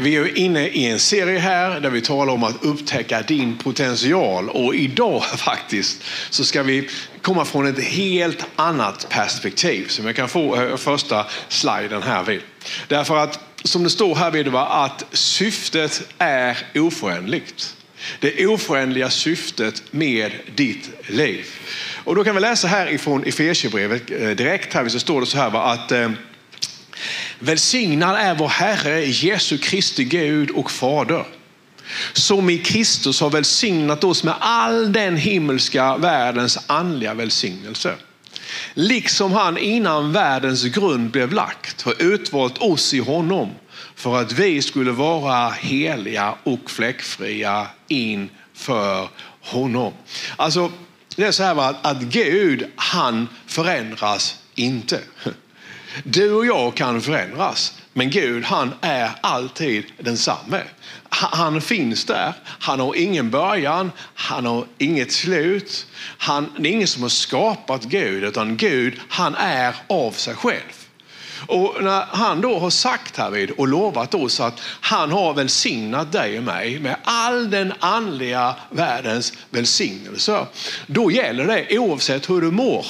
Vi är inne i en serie här där vi talar om att upptäcka din potential och idag faktiskt så ska vi komma från ett helt annat perspektiv som jag kan få eh, första sliden här vid. Därför att som det står här vid va, att syftet är oförändligt. Det oförändliga syftet med ditt liv. Och då kan vi läsa här ifrån Efesierbrevet eh, direkt här så står det så här va, att eh, Välsignad är vår Herre Jesu Kristi Gud och Fader som i Kristus har välsignat oss med all den himmelska världens andliga välsignelse. Liksom han innan världens grund blev lagt har utvalt oss i honom för att vi skulle vara heliga och fläckfria inför honom. Alltså, det är så här att Gud, han förändras inte. Du och jag kan förändras, men Gud han är alltid densamme. Han finns där, han har ingen början, han har inget slut. Han, det är ingen som har skapat Gud, utan Gud han är av sig själv. Och när han då har sagt härvid och lovat oss att han har välsignat dig och mig med all den andliga världens välsignelse. Då gäller det oavsett hur du mår.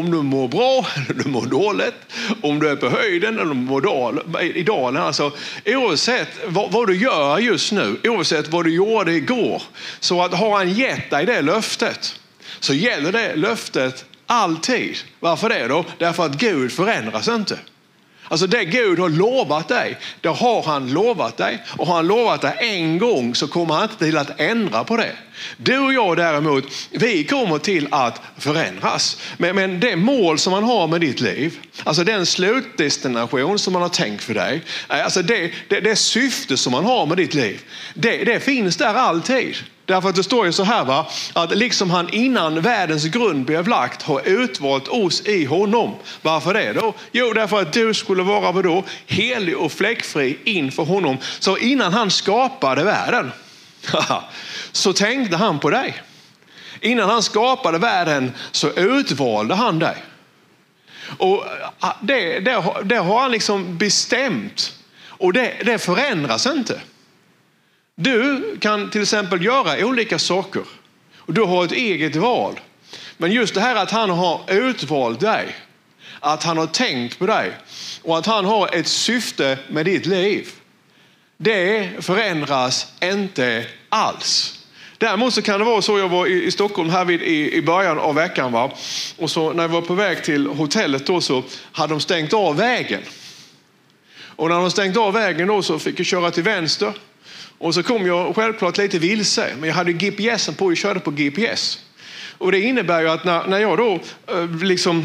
Om du mår bra eller du mår dåligt, om du är på höjden eller om du mår dal, i dalen. Alltså, oavsett vad, vad, du gör just nu, oavsett vad du gjorde igår. Så att har han gett dig det löftet så gäller det löftet alltid. Varför det då? Därför att Gud förändras inte. Alltså det Gud har lovat dig, det har han lovat dig. Och har han lovat dig en gång så kommer han inte till att ändra på det. Du och jag däremot, vi kommer till att förändras. Men, men det mål som man har med ditt liv, alltså den slutdestination som man har tänkt för dig, eh, alltså det, det, det syfte som man har med ditt liv, det, det finns där alltid. Därför att det står ju så här va, att liksom han innan världens grund blev lagt har utvalt oss i honom. Varför det då? Jo, därför att du skulle vara vadå? Helig och fläckfri inför honom. Så innan han skapade världen så tänkte han på dig. Innan han skapade världen så utvalde han dig. Och ah, det, det, det har han liksom bestämt och det, det förändras inte. Du kan till exempel göra olika saker och du har ett eget val. Men just det här att han har utvalt dig, att han har tänkt på dig och att han har ett syfte med ditt liv. Det förändras inte alls. Däremot så kan det vara så, jag var i, Stockholm här vid, i, i början av veckan va? och så när jag var på väg till hotellet då så hade de stängt av vägen. Och när de stängt av vägen då så fick jag köra till vänster och så kom jag självklart lite vilse, men jag hade GPSen på jag körde på GPS. Och det innebär ju att när, när jag då eh, liksom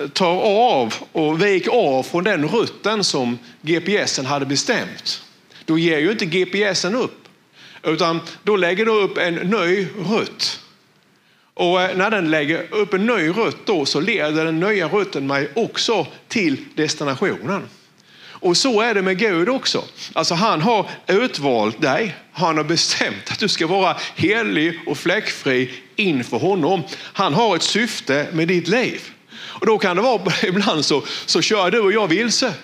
eh, tar av och vek av från den rutten som GPSen hade bestämt, då ger ju inte GPSen upp. Utan då lägger du upp en ny rutt. Och eh, när den lägger upp en ny rutt då så leder den nya rutten mig också till destinationen. Och så är det med Gud också. Alltså han har utvalt dig. Han har bestämt att du ska vara helig och fläckfri inför honom. Han har ett syfte med ditt liv. Och då kan det vara ibland så, så kör du och jag vilse.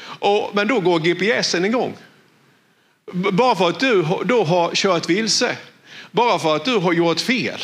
Och, men då går GPSen igång. Bara för att du då har kört vilse. Bara för att du har gjort fel.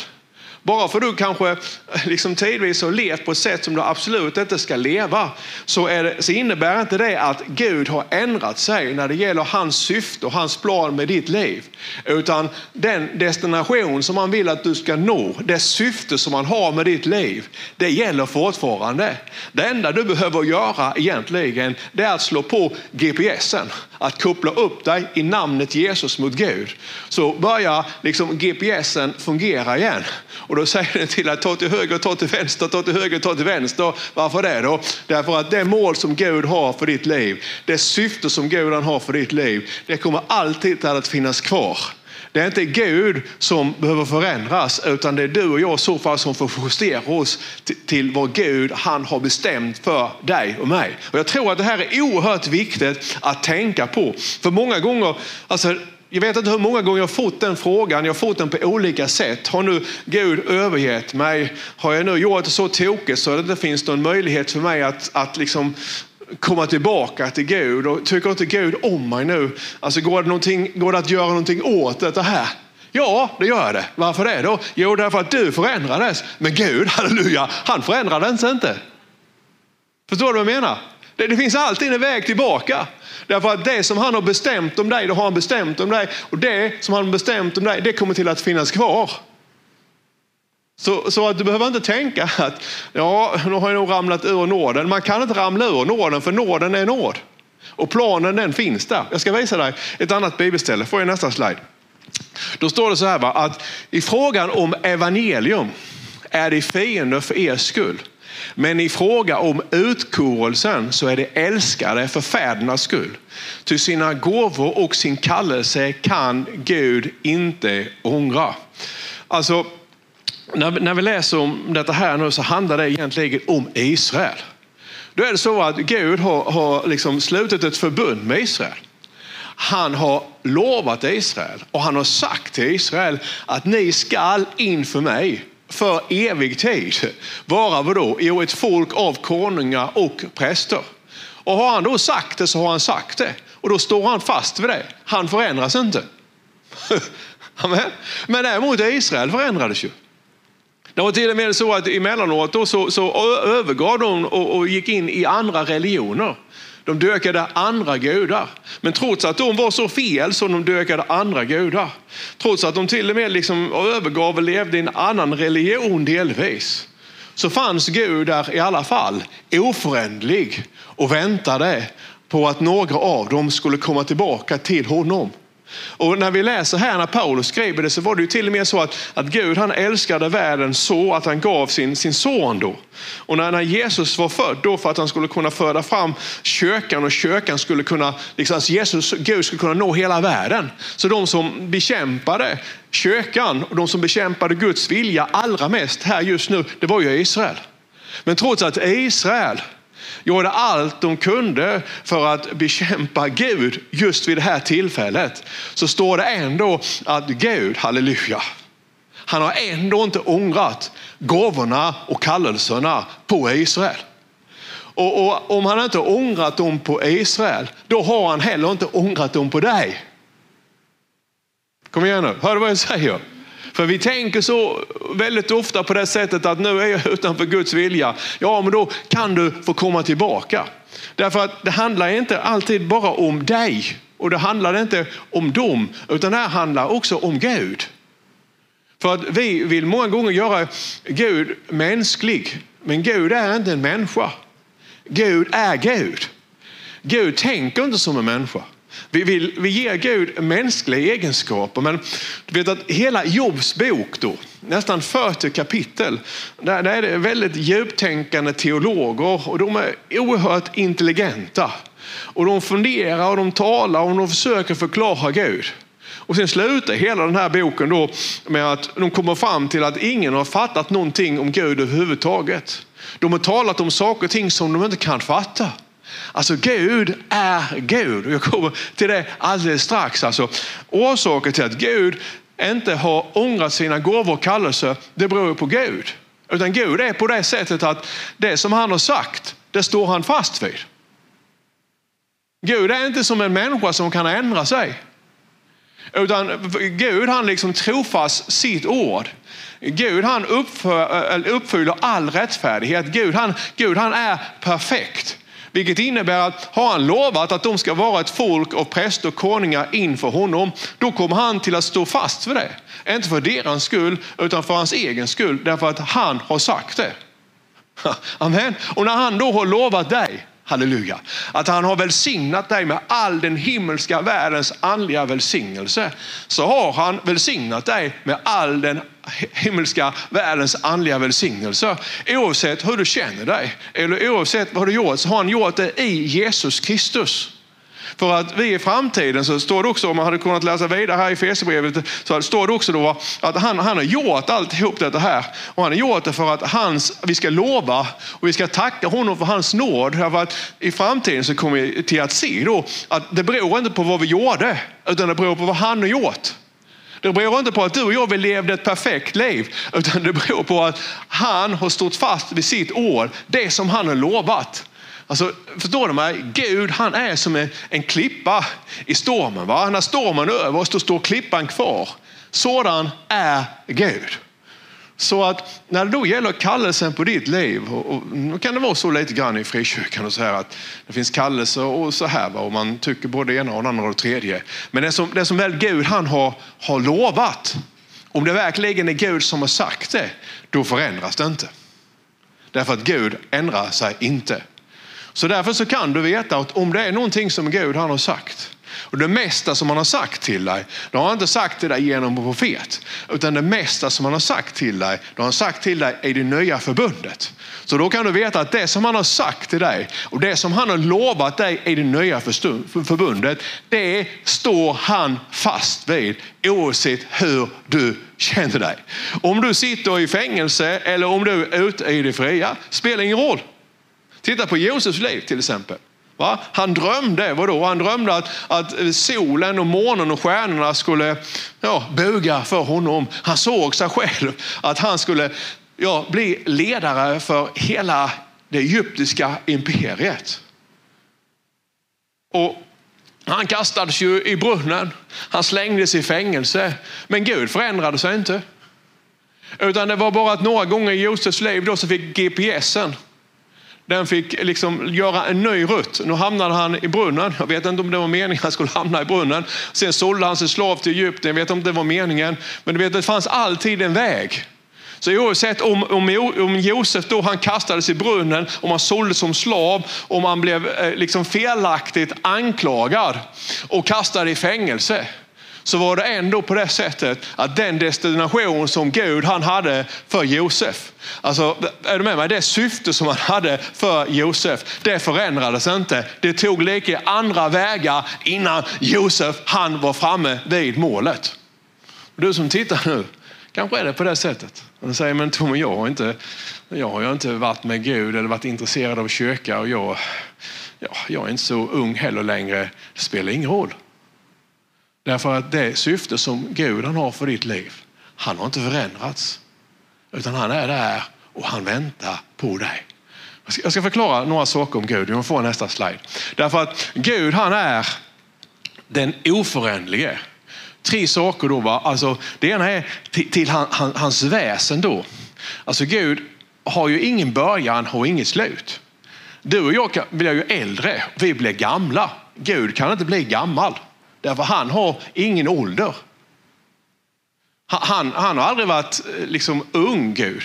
Bara för att du kanske eh, liksom tidvis har levt på ett sätt som du absolut inte ska leva så, det, så innebär inte det att Gud har ändrat sig när det gäller hans syfte och hans plan med ditt liv. Utan den destination som han vill att du ska nå, det syfte som han har med ditt liv, det gäller fortfarande. Det enda du behöver göra egentligen det är att slå på GPSen, att koppla upp dig i namnet Jesus mot Gud. Så börjar liksom GPSen fungera igen. Och då säger den till att ta till höger, ta till vänster, ta till höger, ta till vänster. Varför det då? Därför att det mål som Gud har för ditt liv, det syfte som Gud har för ditt liv, det kommer alltid att finnas kvar. Det är inte Gud som behöver förändras utan det är du och jag i så fall som får justera oss till vad Gud han har bestämt för dig och mig. Och jag tror att det här är oerhört viktigt att tänka på. För många gånger, alltså jag vet inte hur många gånger jag har fått den frågan, jag har fått den på olika sätt. Har nu Gud övergett mig? Har jag nu gjort det så tokigt så att det inte finns någon möjlighet för mig att, att liksom komma tillbaka till Gud och tycker inte Gud om mig nu? Alltså går det, går det att göra någonting åt det här? Ja, det gör det. Varför det då? Jo, därför att du förändrades. Men Gud, halleluja, han förändrades inte. Förstår du vad jag menar? Det, det, finns alltid en väg tillbaka. Därför att det som han har bestämt om dig, det har han bestämt om dig. Och det som han har bestämt om dig, det kommer till att finnas kvar. Så, så att du behöver inte tänka att ja, nu har jag nog ramlat ur nåden. Man kan inte ramla ur nåden, för nåden är nåd. Och planen den finns där. Jag ska visa dig ett annat bibelställe. Får jag nästa slide? Då står det så här va, att i frågan om evangelium är det fiender för er skull. Men i fråga om utkorelsen så är det älskade för fädernas skull. Till sina gåvor och sin kallelse kan Gud inte ångra. Alltså, när, när vi läser om detta här nu så handlar det egentligen om Israel. Då är det så att Gud har, har liksom slutit ett förbund med Israel. Han har lovat Israel och han har sagt till Israel att ni skall inför mig för evig tid vara vadå? Jo, ett folk av konungar och präster. Och har han då sagt det så har han sagt det. Och då står han fast vid det. Han förändras inte. Amen. Men däremot Israel förändrades ju. Det var till och med så att emellanåt då så, så övergav de och, och gick in i andra religioner. De dökade andra gudar. Men trots att de var så fel så de dökade andra gudar. Trots att de till och med liksom övergav och levde i en annan religion delvis. Så fanns Gud där i alla fall oföränderlig och väntade på att några av dem skulle komma tillbaka till honom. Och när vi läser här när Paulus skrev det så var det ju till och med så att, att Gud han älskade världen så att han gav sin, sin son då. Och när, när Jesus var född då för att han skulle kunna föda fram kökan och kökan skulle kunna, liksom, alltså Jesus, Gud skulle kunna nå hela världen. Så de som bekämpade kökan och de som bekämpade Guds vilja allra mest här just nu, det var ju Israel. Men trots att Israel gjorde allt de kunde för att bekämpa Gud just vid det här tillfället. Så står det ändå att Gud, halleluja, han har ändå inte ångrat gåvorna och kallelserna på Israel. Och, och, om han inte ångrat dem på Israel, då har han heller inte ångrat dem på dig. Kom igen nu, hör du vad jag säger? För vi tänker så väldigt ofta på det sättet att nu är jag utanför Guds vilja. Ja, men då kan du få komma tillbaka. Därför att det handlar inte alltid bara om dig och det handlar inte om dem, utan det här handlar också om Gud. För att vi vill många gånger göra Gud mänsklig, men Gud är inte en människa. Gud är Gud. Gud tänker inte som en människa. Vi, vill, vi ger Gud mänskliga egenskaper. Men du vet att hela Jobs bok då, nästan 40 kapitel, där, där är det väldigt djuptänkande teologer och de är oerhört intelligenta. Och de funderar och de talar och de försöker förklara Gud. Och sen slutar hela den här boken då med att de kommer fram till att ingen har fattat någonting om Gud överhuvudtaget. De har talat om saker och ting som de inte kan fatta. Alltså Gud är Gud. Jag kommer till det alldeles strax. Alltså, orsaken till att Gud inte har ångrat sina gåvor och kallelser, det beror på Gud. Utan Gud är på det sättet att det som han har sagt, det står han fast vid. Gud är inte som en människa som kan ändra sig. Utan Gud han liksom trofast sitt ord. Gud han uppfyller all rättfärdighet. Gud han, Gud han är perfekt. Vilket innebär att har han lovat att de ska vara ett folk av präster och konungar inför honom, då kommer han till att stå fast för det. Inte för deras skull, utan för hans egen skull, därför att han har sagt det. Amen. Och när han då har lovat dig, halleluja, att han har välsignat dig med all den himmelska världens andliga välsignelse, så har han välsignat dig med all den himmelska världens andliga välsignelse. Oavsett hur du känner dig eller oavsett vad du gjort så har han gjort det i Jesus Kristus. För att vi i framtiden så står det också, om man hade kunnat läsa vidare här i Fesebrevet, så står det också då att han, han har gjort alltihop detta här. Och han har gjort det för att hans, vi ska lova och vi ska tacka honom för hans nåd. För att I framtiden så kommer vi till att se då att det beror inte på vad vi gjorde, utan det beror på vad han har gjort. Det beror inte på att du och jag levde ett perfekt liv, utan det beror på att han har stått fast vid sitt ord, det som han har lovat. Alltså, förstår du mig? Gud han är som en, en klippa i stormen. Va? När stormen är över oss, då står klippan kvar. Sådan är Gud. Så att när det då gäller kallelsen på ditt liv, och, nu kan det vara så lite grann i frikyrkan och så här att det finns kallelser och så här va, och man tycker både det ena och det andra och det tredje. Men det som, det som väl Gud han har, har lovat, om det verkligen är Gud som har sagt det, då förändras det inte. Därför att Gud ändrar sig inte. Så därför så kan du veta att om det är någonting som Gud han har sagt, och det mesta som han har sagt till dig, det har han inte sagt till dig genom en profet. Utan det mesta som han har sagt till dig, det har han sagt till dig i det nya förbundet. Så då kan du veta att det som han har sagt till dig och det som han har lovat dig i det nya förbundet, det står han fast vid oavsett hur du känner dig. Om du sitter i fängelse eller om du är ute i det fria, spelar ingen roll. Titta på Josefs liv till exempel. Va? Han drömde, vadå? Han drömde att, att solen och månen och stjärnorna skulle ja, buga för honom. Han såg sig själv att han skulle ja, bli ledare för hela det egyptiska imperiet. Och han kastades ju i brunnen, han slängdes i fängelse, men Gud förändrade sig inte. Utan det var bara att några gånger i Josefs liv då så fick GPSen den fick liksom göra en ny rutt. Nu hamnade han i brunnen. Jag vet inte om det var meningen att han skulle hamna i brunnen. Sen sålde han sin slav till Egypten. Jag vet inte om det var meningen. Men du vet, det fanns alltid en väg. Så oavsett om, om, om Josef då han kastades i brunnen, om han såldes som slav, om han blev eh, liksom felaktigt anklagad och kastad i fängelse så var det ändå på det sättet att den destination som Gud han hade för Josef, alltså är du med mig? Det syfte som han hade för Josef, det förändrades inte. Det tog lika andra vägar innan Josef han var framme vid målet. Du som tittar nu, kanske är det på det sättet. Och säger, men Tom, jag har inte, jag har inte varit med Gud eller varit intresserad av kyrka och jag, ja, jag är inte så ung heller längre. Det spelar ingen roll. Därför att det syfte som Gud han har för ditt liv, han har inte förändrats. Utan han är där och han väntar på dig. Jag ska förklara några saker om Gud. Vi får nästa slide. Därför att Gud han är den oföränderlige. Tre saker då. Va? Alltså, det ena är till, till han, han, hans väsen då. Alltså Gud har ju ingen början och inget slut. Du och jag blir ju äldre, vi blir gamla. Gud kan inte bli gammal. Därför han har ingen ålder. Han, han har aldrig varit eh, liksom ung Gud.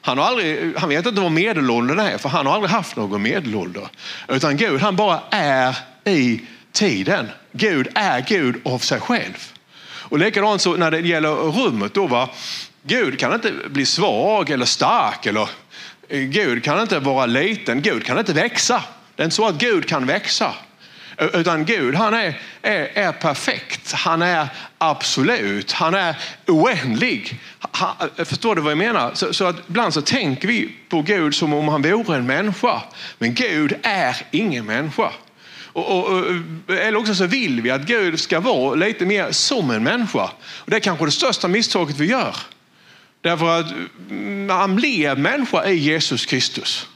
Han, har aldrig, han vet inte vad medelåldern är, för han har aldrig haft någon medelålder. Utan Gud, han bara är i tiden. Gud är Gud av sig själv. Och likadant så när det gäller rummet då, va? Gud kan inte bli svag eller stark. Eller, eh, Gud kan inte vara liten. Gud kan inte växa. Det är inte så att Gud kan växa. Utan Gud han är, är, är perfekt, han är absolut, han är oändlig. Han, förstår du vad jag menar? Så, så att ibland så tänker vi på Gud som om han vore en människa. Men Gud är ingen människa. Och, och, eller också så vill vi att Gud ska vara lite mer som en människa. Och det är kanske det största misstaget vi gör. Därför att mm, han blev människa i Jesus Kristus.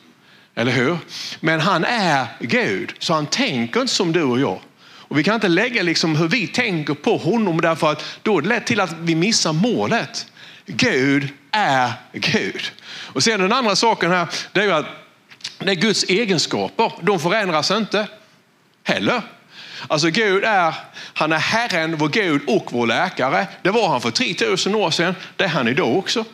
Eller hur? Men han är Gud, så han tänker inte som du och jag. Och vi kan inte lägga liksom hur vi tänker på honom därför att då är det lätt till att vi missar målet. Gud är Gud. Och sen den andra saken här, det är att det är Guds egenskaper. De förändras inte heller. Alltså Gud är, han är Herren, vår Gud och vår läkare. Det var han för 3000 år sedan, det är han idag också.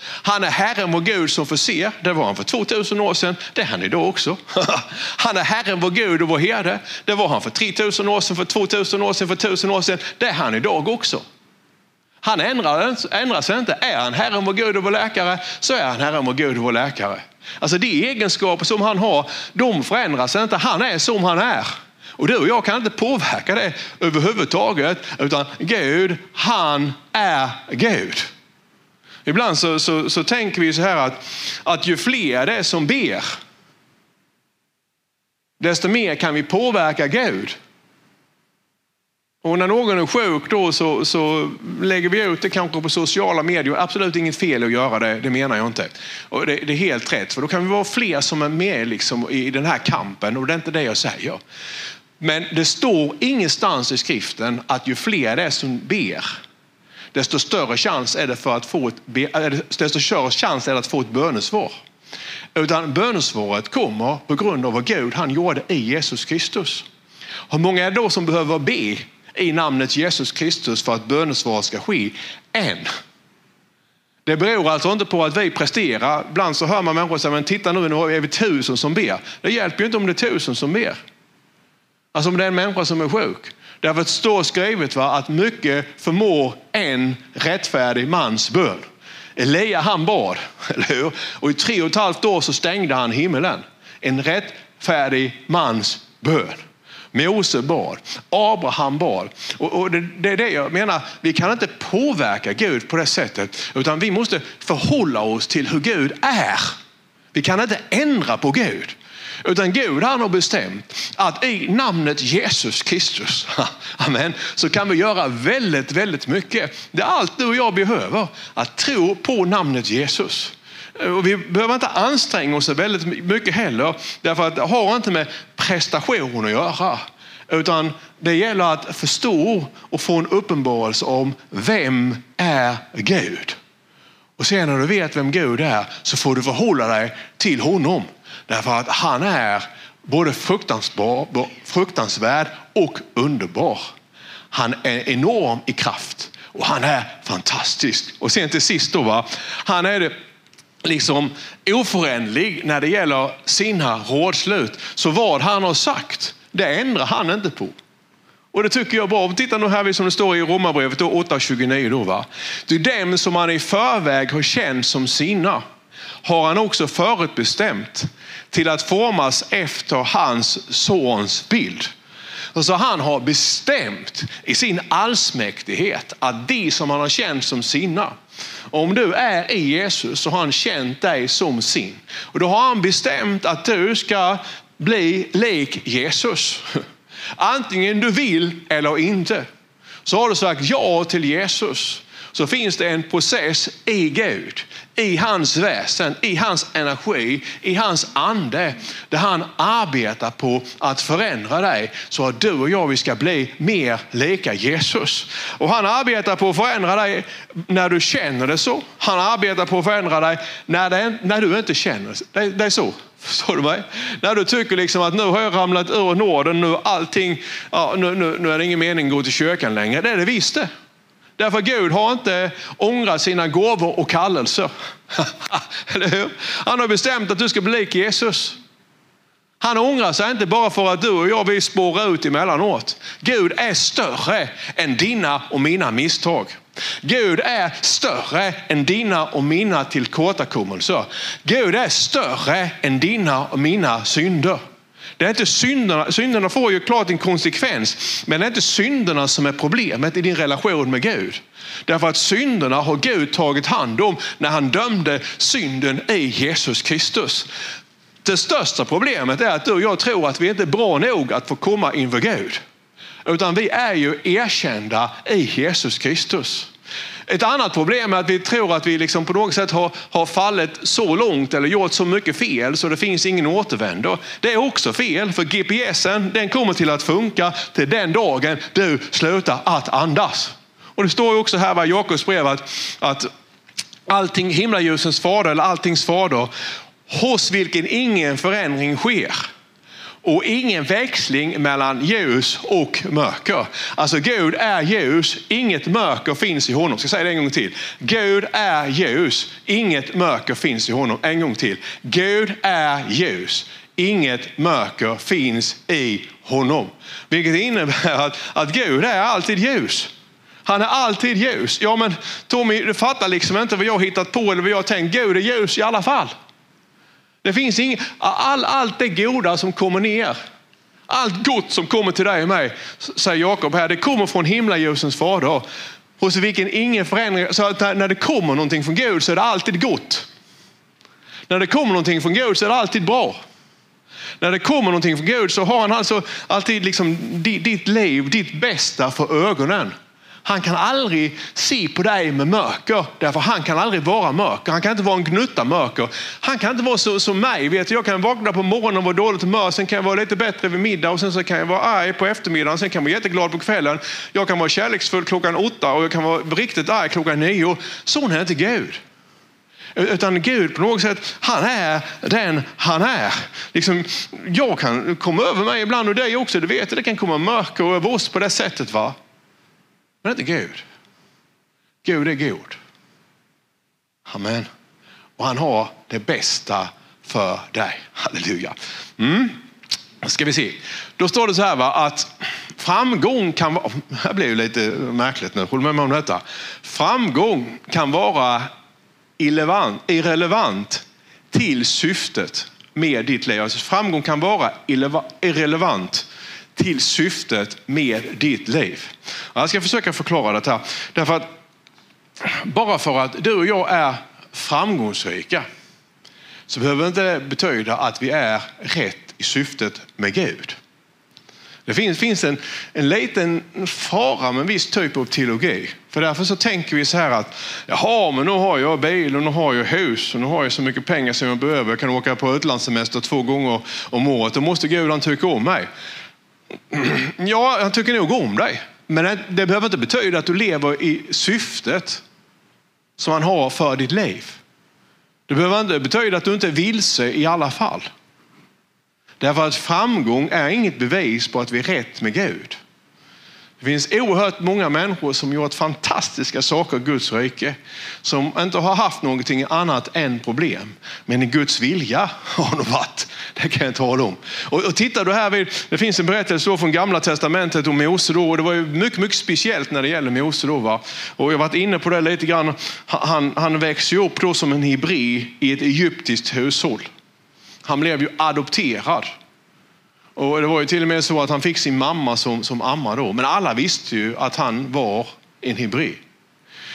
Han är Herren vår Gud som förser. Det var han för 2000 år sedan. Det är han idag också. Han är Herren vår Gud och vår herde. Det var han för 3000 år sedan, för 2000 år sedan, för 1000 år sedan. Det är han idag också. Han ändrar, ändrar sig inte. Är han Herren vår Gud och vår läkare så är han Herren vår Gud och vår läkare. Alltså de egenskaper som han har, de förändras inte. Han är som han är. Och du och jag kan inte påverka det överhuvudtaget. Utan Gud, han är Gud. Ibland så, så, så tänker vi så här att, att ju fler det är som ber, desto mer kan vi påverka Gud. Och när någon är sjuk då så, så lägger vi ut det kanske på sociala medier. Absolut inget fel att göra det, det menar jag inte. Och det, det är helt rätt, för då kan vi vara fler som är med liksom i den här kampen och det är inte det jag säger. Men det står ingenstans i skriften att ju fler det är som ber, desto större chans är det för att få ett, desto större chans är det att få ett bönesvar. Utan bönesvaret kommer på grund av vad Gud han gjorde i Jesus Kristus. Hur många är det då som behöver be i namnet Jesus Kristus för att bönesvaret ska ske? En. Det beror alltså inte på att vi presterar. Ibland så hör man människor säga, men titta nu, nu är vi tusen som ber. Det hjälper ju inte om det är tusen som ber. Alltså om det är en människa som är sjuk. Därför att det står skrivet va, att mycket förmår en rättfärdig mans bön. Elia han bad, eller hur? Och i tre och ett halvt år så stängde han himmelen. En rättfärdig mans bön. Mose bad, Abraham bad. Och, och det, det, är det jag menar, vi kan inte påverka Gud på det sättet, utan vi måste förhålla oss till hur Gud är. Vi kan inte ändra på Gud. Utan Gud han har bestämt att i namnet Jesus Kristus, amen, så kan vi göra väldigt, väldigt mycket. Det är allt du och jag behöver, att tro på namnet Jesus. Och vi behöver inte anstränga oss väldigt mycket heller, därför att det har inte med prestation att göra. Utan det gäller att förstå och få en uppenbarelse om vem är Gud? Och sen när du vet vem Gud är så får du förhålla dig till honom. Därför att han är både fruktansvärd och underbar. Han är enorm i kraft och han är fantastisk. Och sen till sist då, va? han är det liksom oföränderlig när det gäller sina rådslut. Så vad han har sagt, det ändrar han inte på. Och det tycker jag är bra. Titta nu här som det står i Romarbrevet 8.29. Då, va? Det är dem som han i förväg har känt som sina har han också förutbestämt till att formas efter hans sons bild. Så han har bestämt i sin allsmäktighet att de som han har känt som sina, om du är i Jesus så har han känt dig som sin. Och då har han bestämt att du ska bli lik Jesus. Antingen du vill eller inte. Så har du sagt ja till Jesus så finns det en process i Gud, i hans väsen, i hans energi, i hans ande, där han arbetar på att förändra dig så att du och jag vi ska bli mer lika Jesus. Och han arbetar på att förändra dig när du känner det så. Han arbetar på att förändra dig när, det, när du inte känner det. Det är så. Förstår du mig? När du tycker liksom att nu har jag ramlat ur nåden, nu, allting, ja, nu, nu, nu är det ingen mening att gå till kyrkan längre. Det är det visst det. Därför Gud har inte ångrat sina gåvor och kallelser. Eller hur? Han har bestämt att du ska bli lik Jesus. Han ångrar sig inte bara för att du och jag vill spåra ut emellanåt. Gud är större än dina och mina misstag. Gud är större än dina och mina tillkortakommelser. Gud är större än dina och mina synder. Det är inte synderna, synderna får ju klart en konsekvens, men det är inte synderna som är problemet i din relation med Gud. Därför att synderna har Gud tagit hand om när han dömde synden i Jesus Kristus. Det största problemet är att du och jag tror att vi inte är bra nog att få komma inför Gud. Utan vi är ju erkända i Jesus Kristus. Ett annat problem är att vi tror att vi liksom på något sätt har, har fallit så långt eller gjort så mycket fel så det finns ingen återvändo. Det är också fel för GPSen den kommer till att funka till den dagen du slutar att andas. Och det står ju också här i Jakobs brev att, att allting himlaljusens fader eller alltings fader hos vilken ingen förändring sker och ingen växling mellan ljus och mörker. Alltså Gud är ljus, inget mörker finns i honom. Jag ska säga det en gång till. Gud är ljus, inget mörker finns i honom. En gång till. Gud är ljus, inget mörker finns i honom. Vilket innebär att, att Gud är alltid ljus. Han är alltid ljus. Ja men Tommy, du fattar liksom inte vad jag har hittat på eller vad jag har tänkt. Gud är ljus i alla fall. Det finns inget, all, allt det goda som kommer ner, allt gott som kommer till dig och mig, säger Jakob här, det kommer från himlaljusens fader. Hos vilken ingen förändring, så att när det kommer någonting från Gud så är det alltid gott. När det kommer någonting från Gud så är det alltid bra. när det kommer någonting från Gud så har han alltså alltid liksom ditt liv, ditt bästa för ögonen. Han kan aldrig se på dig med mörker, därför han kan aldrig vara mörker. Han kan inte vara en gnutta mörker. Han kan inte vara så, som mig. Vet jag kan vakna på morgonen och vara dåligt humör, sen kan jag vara lite bättre vid middag och sen så kan jag vara arg på eftermiddagen, sen kan jag vara jätteglad på kvällen. Jag kan vara kärleksfull klockan åtta och jag kan vara riktigt arg klockan nio. Sån är inte Gud. Utan Gud på något sätt, han är den han är. Liksom, jag kan komma över mig ibland och dig också, du vet det kan komma mörker över oss på det sättet. va? Men inte Gud. Gud är god. Amen. Och han har det bästa för dig. Halleluja. Mm. Ska vi se. Då står det så här va, att framgång kan vara, det här blir ju lite märkligt nu, håll med mig om detta. Framgång kan vara irrelevant till syftet med ditt liv. Alltså framgång kan vara irrelevant till syftet med ditt liv. Jag ska försöka förklara det här. Därför att bara för att du och jag är framgångsrika så behöver inte det betyda att vi är rätt i syftet med Gud. Det finns, finns en, en liten fara med en viss typ av teologi. För därför så tänker vi så här att jaha, men nu har jag bil och nu har jag hus och nu har jag så mycket pengar som jag behöver. Jag kan åka på utlandssemester två gånger om året. Då måste Gud han tycka om mig. Ja, han tycker nog om dig. Men det, det behöver inte betyda att du lever i syftet som han har för ditt liv. Det behöver inte betyda att du inte är vilse i alla fall. Därför att framgång är inget bevis på att vi är rätt med Gud. Det finns oerhört många människor som gjort fantastiska saker i Guds rike. Som inte har haft någonting annat än problem. Men i Guds vilja har de varit. Det kan jag tala om. Och, och tittar du här vid, det finns en berättelse från gamla testamentet om Mose då. Och det var ju mycket, mycket speciellt när det gäller Mose då. Va? Och jag har varit inne på det lite grann. Han, han växer ju upp då som en hebri i ett egyptiskt hushåll. Han blev ju adopterad. Och det var ju till och med så att han fick sin mamma som, som amma då. Men alla visste ju att han var en hebré.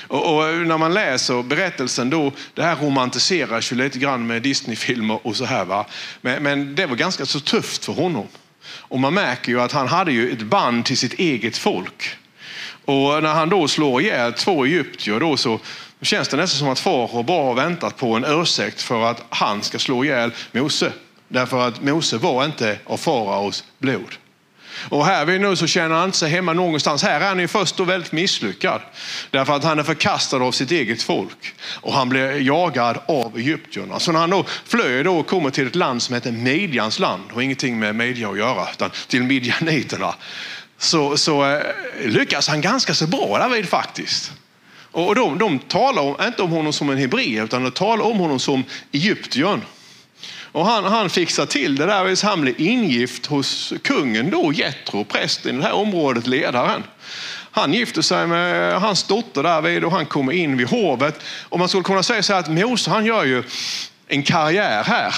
Och, och, när man läser berättelsen då, det här romantiseras ju lite grann med Disneyfilmer och så här. Va? Men, men det var ganska så tufft för honom. Och man märker ju att han hade ju ett band till sitt eget folk. Och när han då slår ihjäl två egyptier då så känns det nästan som att far bara har väntat på en ursäkt för att han ska slå ihjäl Mose. Därför att Mose var inte av faraos blod. Och här vi nu så känner han inte sig hemma någonstans. Här är han ju först och väldigt misslyckad. Därför att han är förkastad av sitt eget folk. Och han blir jagad av egyptierna. Så när han då flyr då och kommer till ett land som heter Midjans land, och ingenting med media att göra, utan till midjaniterna. Så, så eh, lyckas han ganska så bra därvid faktiskt. Och de, de talar om, inte om honom som en hebreer, utan de talar om honom som egyptiern. Och han, han fixar till det där så han blir ingift hos kungen då, Jetro, prästen i det här området, ledaren. Han gifter sig med hans dotter därvid och han kommer in vid hovet. Och man skulle kunna säga så här att Mose han gör ju en karriär här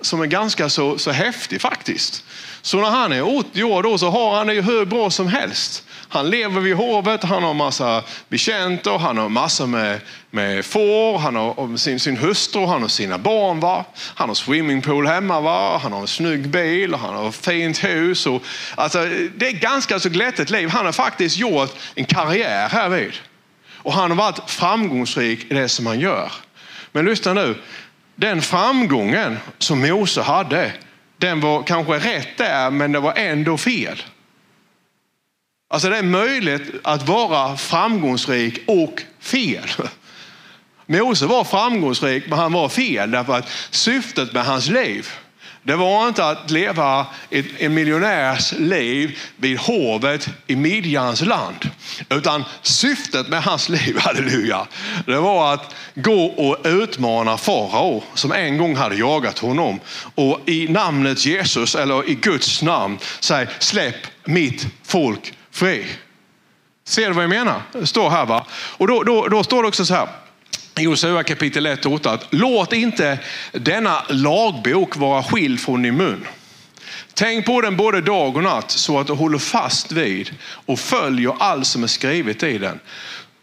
som är ganska så, så häftig faktiskt. Så när han är 80 år då så har han det ju hur bra som helst. Han lever vid hovet, han har massa betjänter, han har massor med, med får, han har sin, sin hustru, han har sina barn. Va? Han har swimmingpool hemma, va? han har en snygg bil, han har ett fint hus. Och, alltså, det är ganska så glättigt liv. Han har faktiskt gjort en karriär här vid. Och han har varit framgångsrik i det som han gör. Men lyssna nu, den framgången som Mose hade, den var kanske rätt där, men det var ändå fel. Alltså det är möjligt att vara framgångsrik och fel. Mose var framgångsrik, men han var fel därför att syftet med hans liv det var inte att leva ett, en miljonärs liv vid hovet i Midjans land. Utan syftet med hans liv, halleluja, det var att gå och utmana farao som en gång hade jagat honom. Och i namnet Jesus, eller i Guds namn, säga släpp mitt folk fri. Ser du vad jag menar? Det står här va. Och då, då, då står det också så här. I Josua kapitel 1 och 8 att låt inte denna lagbok vara skild från din mun. Tänk på den både dag och natt så att du håller fast vid och följer allt som är skrivet i den.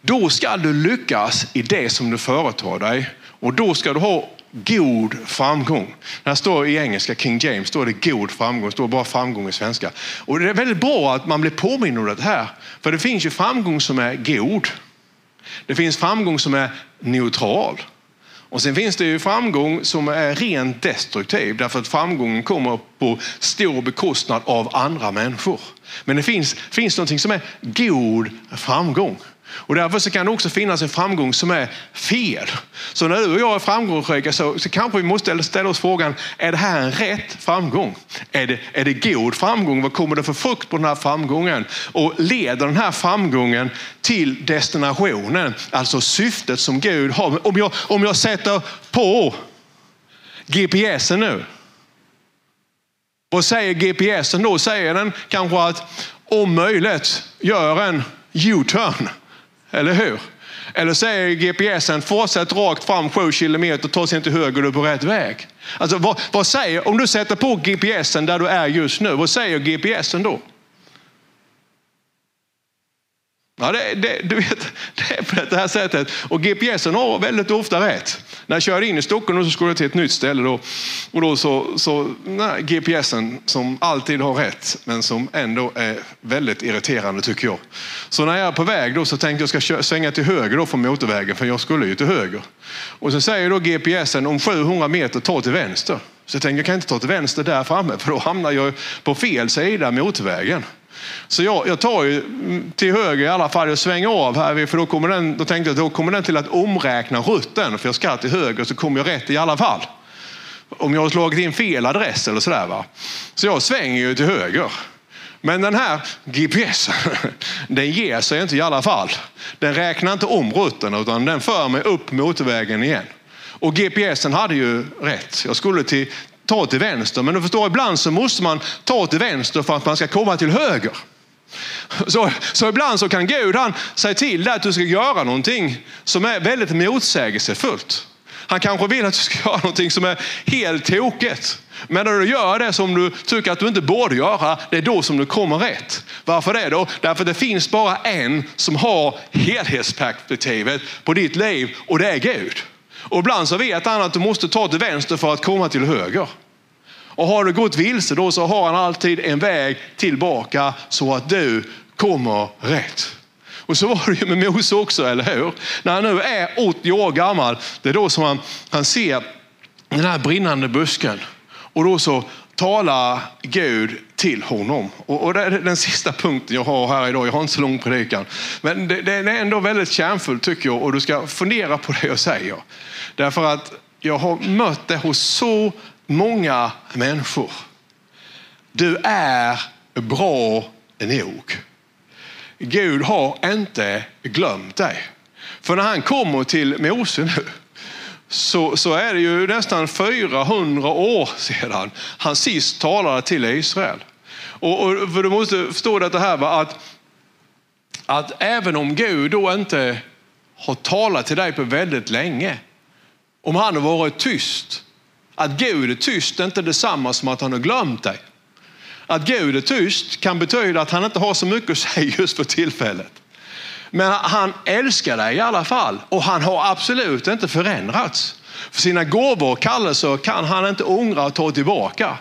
Då ska du lyckas i det som du företar dig och då ska du ha god framgång. Det står i engelska, King James, står det god framgång. Det står bara framgång i svenska. Och det är väldigt bra att man blir påmind om det här. För det finns ju framgång som är god. Det finns framgång som är neutral. Och sen finns det ju framgång som är rent destruktiv därför att framgången kommer på stor bekostnad av andra människor. Men det finns, finns någonting som är god framgång. Och därför så kan det också finnas en framgång som är fel. Så när du och jag är framgångsrika så, så kanske vi måste ställa oss frågan, är det här en rätt framgång? Är det, är det god framgång? Vad kommer det för frukt på den här framgången? Och leder den här framgången till destinationen? Alltså syftet som Gud har. Om jag, om jag sätter på GPSen nu. Vad säger GPSen då? Säger den kanske att om möjligt gör en U-turn. Eller hur? Eller säger GPSen fortsätt rakt fram sju kilometer, ta sig till höger, du är på rätt väg. Alltså, vad, vad, säger, om du sätter på GPSen där du är just nu, vad säger GPSen då? Ja, det, det, du vet, det är på det här sättet. Och GPSen har väldigt ofta rätt. När jag körde in i Stockholm och så skulle jag till ett nytt ställe. Då, och då så, så nej, GPSen som alltid har rätt, men som ändå är väldigt irriterande tycker jag. Så när jag är på väg då så tänkte jag ska köra, svänga till höger då från motorvägen, för jag skulle ju till höger. Och så säger då GPSen om 700 meter, ta till vänster. Så jag tänkte jag kan inte ta till vänster där framme, för då hamnar jag på fel sida motorvägen. Så jag, jag tar ju till höger i alla fall, jag svänger av här, för då, kommer den, då tänkte jag då kommer den till att omräkna rutten, för jag ska till höger så kommer jag rätt i alla fall. Om jag har slagit in fel adress eller sådär. Va? Så jag svänger ju till höger. Men den här GPSen, den ger sig inte i alla fall. Den räknar inte om rutten utan den för mig upp motorvägen igen. Och GPSen hade ju rätt. Jag skulle till, ta till vänster. Men du förstår, ibland så måste man ta till vänster för att man ska komma till höger. Så, så ibland så kan Gud han säga till dig att du ska göra någonting som är väldigt motsägelsefullt. Han kanske vill att du ska göra någonting som är helt tokigt. Men när du gör det som du tycker att du inte borde göra, det är då som du kommer rätt. Varför det då? Därför det finns bara en som har helhetsperspektivet på ditt liv och det är Gud. Och ibland så vet han att du måste ta till vänster för att komma till höger. Och har du gått vilse då så har han alltid en väg tillbaka så att du kommer rätt. Och så var det ju med Mose också, eller hur? När han nu är 80 år gammal, det är då som han, han ser den här brinnande busken. Och då så talar Gud till honom. Och, och det är den sista punkten jag har här idag. Jag har inte så lång predikan. Men det, det är ändå väldigt kärnfullt tycker jag och du ska fundera på det jag säger. Därför att jag har mött det hos så många människor. Du är bra nog. Gud har inte glömt dig. För när han kommer till Mose nu så, så är det ju nästan 400 år sedan han sist talade till Israel. Och, och för du måste förstå detta här, va? Att, att även om Gud då inte har talat till dig på väldigt länge, om han har varit tyst, att Gud är tyst är inte detsamma som att han har glömt dig. Att Gud är tyst kan betyda att han inte har så mycket att säga just för tillfället. Men han älskar dig i alla fall och han har absolut inte förändrats. För sina gåvor och kallelser kan han inte ångra och ta tillbaka.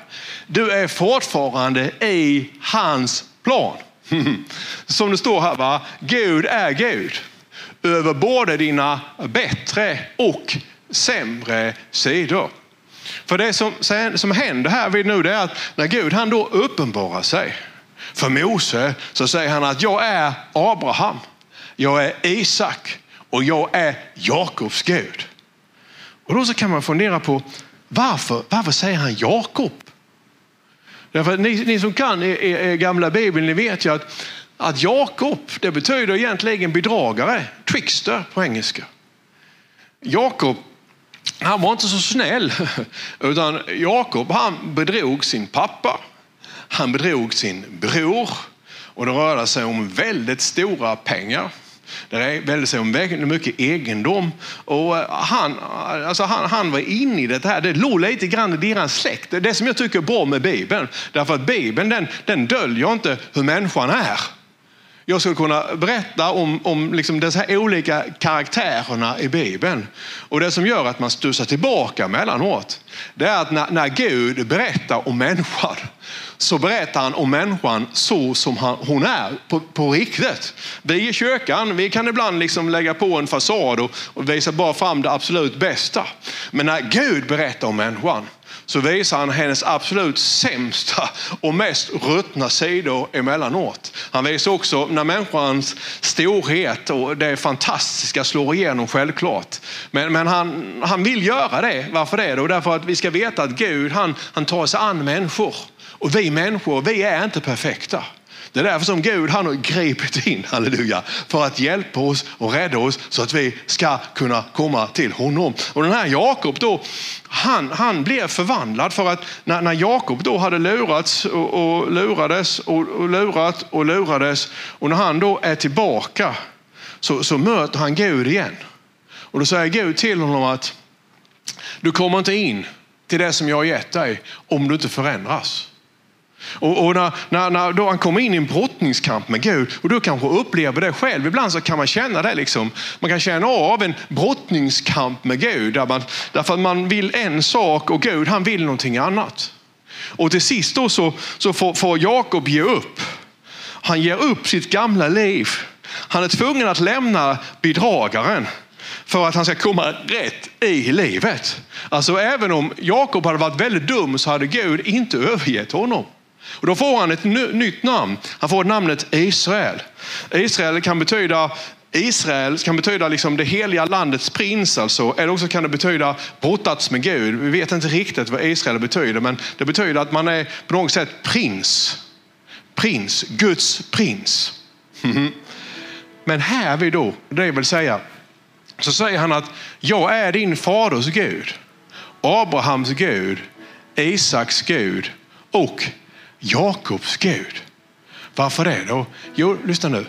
Du är fortfarande i hans plan. Som det står här, va? Gud är Gud över både dina bättre och sämre sidor. För det som, som händer här vid nu det är att när Gud han då uppenbarar sig för Mose så säger han att jag är Abraham, jag är Isak och jag är Jakobs Gud. Och då så kan man fundera på varför, varför säger han Jakob? Därför att ni, ni som kan er gamla bibeln, ni vet ju att, att Jakob, det betyder egentligen bedragare, trickster på engelska. Jakob, han var inte så snäll, utan Jakob han bedrog sin pappa, han bedrog sin bror och det rörde sig om väldigt stora pengar. Det väldigt sig om väldigt mycket egendom. Och eh, han, alltså han, han var inne i det här. Det låg lite grann i deras släkt. Det som jag tycker är bra med Bibeln. Därför att Bibeln den, den döljer inte hur människan är. Jag skulle kunna berätta om, om liksom dessa olika karaktärerna i Bibeln. Och det som gör att man stussar tillbaka mellanåt, det är att när, när Gud berättar om människan, så berättar han om människan så som han, hon är på, på riktigt. Vi i kyrkan vi kan ibland liksom lägga på en fasad och, och visa bara fram det absolut bästa. Men när Gud berättar om människan, så visar han hennes absolut sämsta och mest ruttna sidor emellanåt. Han visar också när människans storhet och det fantastiska slår igenom självklart. Men, men han, han vill göra det. Varför det? Då? Därför att vi ska veta att Gud han, han tar sig an människor. Och vi människor, vi är inte perfekta. Det är därför som Gud han har gripit in, halleluja, för att hjälpa oss och rädda oss så att vi ska kunna komma till honom. Och den här Jakob då, han, han blev förvandlad för att när, när Jakob då hade lurats och, och lurades och, och lurat och lurades och när han då är tillbaka så, så möter han Gud igen. Och då säger Gud till honom att du kommer inte in till det som jag har gett dig om du inte förändras. Och, och när, när, när, då han kommer in i en brottningskamp med Gud och du kanske upplever det själv. Ibland så kan man känna det. Liksom. Man kan känna av en brottningskamp med Gud. Där man, därför att man vill en sak och Gud han vill någonting annat. Och till sist då så, så får, får Jakob ge upp. Han ger upp sitt gamla liv. Han är tvungen att lämna bedragaren för att han ska komma rätt i livet. Alltså även om Jakob hade varit väldigt dum så hade Gud inte övergett honom. Och då får han ett nytt namn. Han får namnet Israel. Israel kan betyda Israel kan betyda liksom det heliga landets prins, alltså. eller också kan det betyda brottats med Gud. Vi vet inte riktigt vad Israel betyder, men det betyder att man är på något sätt prins. Prins, Guds prins. Men här vi då, det vill säga, så säger han att jag är din faders Gud, Abrahams Gud, Isaks Gud och Jakobs Gud. Varför det då? Jo, lyssna nu.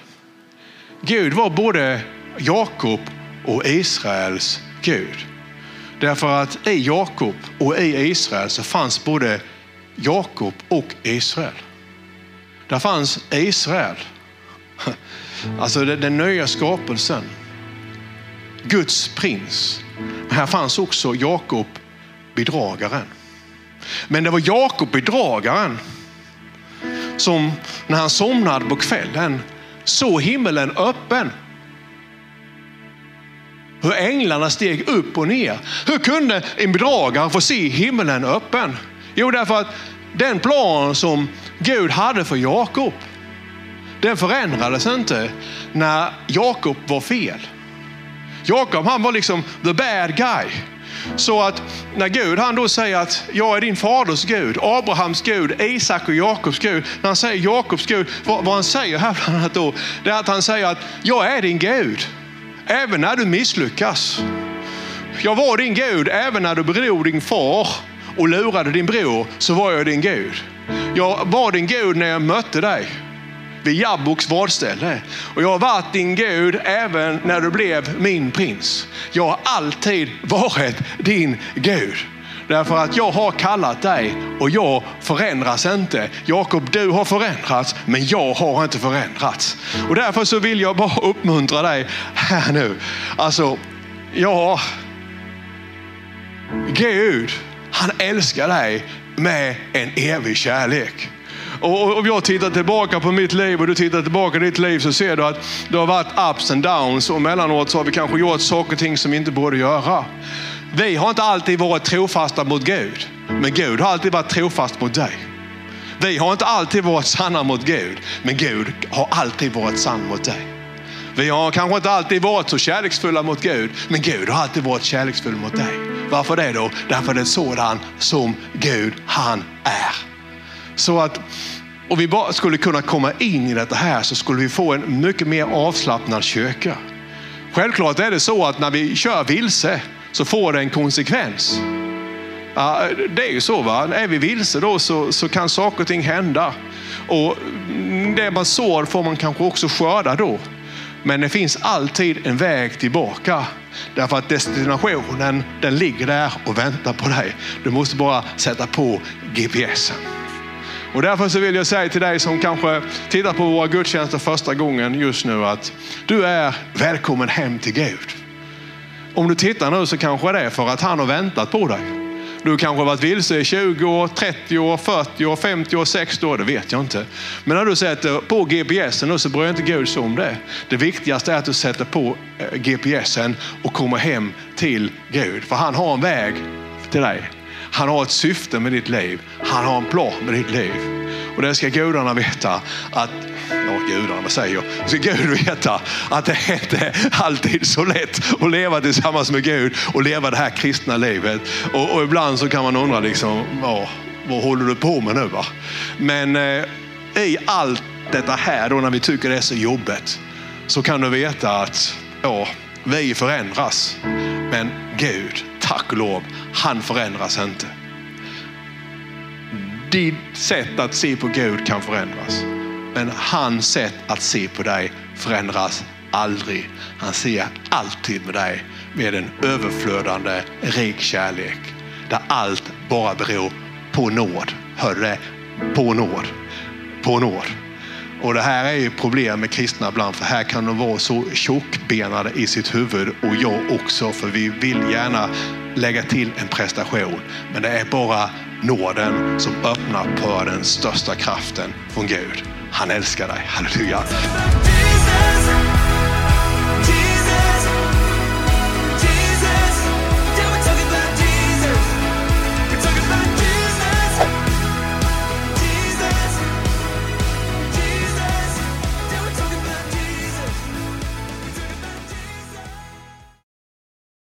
Gud var både Jakob och Israels Gud. Därför att i Jakob och i Israel så fanns både Jakob och Israel. Där fanns Israel, alltså den nya skapelsen. Guds prins. Men här fanns också Jakob bedragaren. Men det var Jakob bedragaren som när han somnade på kvällen såg himmelen öppen. Hur änglarna steg upp och ner. Hur kunde en bedragare få se himmelen öppen? Jo, därför att den plan som Gud hade för Jakob, den förändrades inte när Jakob var fel. Jakob han var liksom the bad guy. Så att när Gud han då säger att jag är din faders Gud, Abrahams Gud, Isak och Jakobs Gud. När han säger Jakobs Gud, vad, vad han säger här bland annat då, det är att han säger att jag är din Gud. Även när du misslyckas. Jag var din Gud även när du bedrog din far och lurade din bror, så var jag din Gud. Jag var din Gud när jag mötte dig vid Jabboks vadställe. Och jag har varit din Gud även när du blev min prins. Jag har alltid varit din Gud. Därför att jag har kallat dig och jag förändras inte. Jakob, du har förändrats, men jag har inte förändrats. Och därför så vill jag bara uppmuntra dig här nu. Alltså, ja, Gud, han älskar dig med en evig kärlek. Och om jag tittar tillbaka på mitt liv och du tittar tillbaka på ditt liv så ser du att det har varit ups and downs och mellanåt så har vi kanske gjort saker och ting som vi inte borde göra. Vi har inte alltid varit trofasta mot Gud, men Gud har alltid varit trofast mot dig. Vi har inte alltid varit sanna mot Gud, men Gud har alltid varit sann mot dig. Vi har kanske inte alltid varit så kärleksfulla mot Gud, men Gud har alltid varit kärleksfull mot dig. Varför det då? Därför det är sådan som Gud, han är. Så att om vi bara skulle kunna komma in i detta här så skulle vi få en mycket mer avslappnad kyrka. Självklart är det så att när vi kör vilse så får det en konsekvens. Det är ju så. Va? Är vi vilse då så, så kan saker och ting hända. Och det man sår får man kanske också skörda då. Men det finns alltid en väg tillbaka. Därför att destinationen den ligger där och väntar på dig. Du måste bara sätta på GPSen. Och därför så vill jag säga till dig som kanske tittar på våra gudstjänster första gången just nu att du är välkommen hem till Gud. Om du tittar nu så kanske det är för att han har väntat på dig. Du kanske har varit vilse i 20 år, 30 år, 40 år, 50 år, 60 år, det vet jag inte. Men när du sätter på GPSen nu så bryr inte Gud sig om det. Det viktigaste är att du sätter på eh, GPSen och kommer hem till Gud. För han har en väg till dig. Han har ett syfte med ditt liv. Han har en plan med ditt liv. Och det ska gudarna veta att ja, gudarna säger, ska Gud veta att det är inte alltid så lätt att leva tillsammans med Gud och leva det här kristna livet. Och, och ibland så kan man undra, liksom, ja, vad håller du på med nu? Va? Men eh, i allt detta här, då när vi tycker det är så jobbigt, så kan du veta att ja, vi förändras. Men Gud, tack och lov, han förändras inte. Ditt sätt att se på Gud kan förändras. Men hans sätt att se på dig förändras aldrig. Han ser alltid med dig med en överflödande rik kärlek. Där allt bara beror på nåd. Hör du det? På nåd. På nåd. Och det här är ju problem med kristna ibland, för här kan de vara så tjockbenade i sitt huvud och jag också, för vi vill gärna lägga till en prestation. Men det är bara nåden som öppnar på den största kraften från Gud. Han älskar dig. Halleluja. Jesus.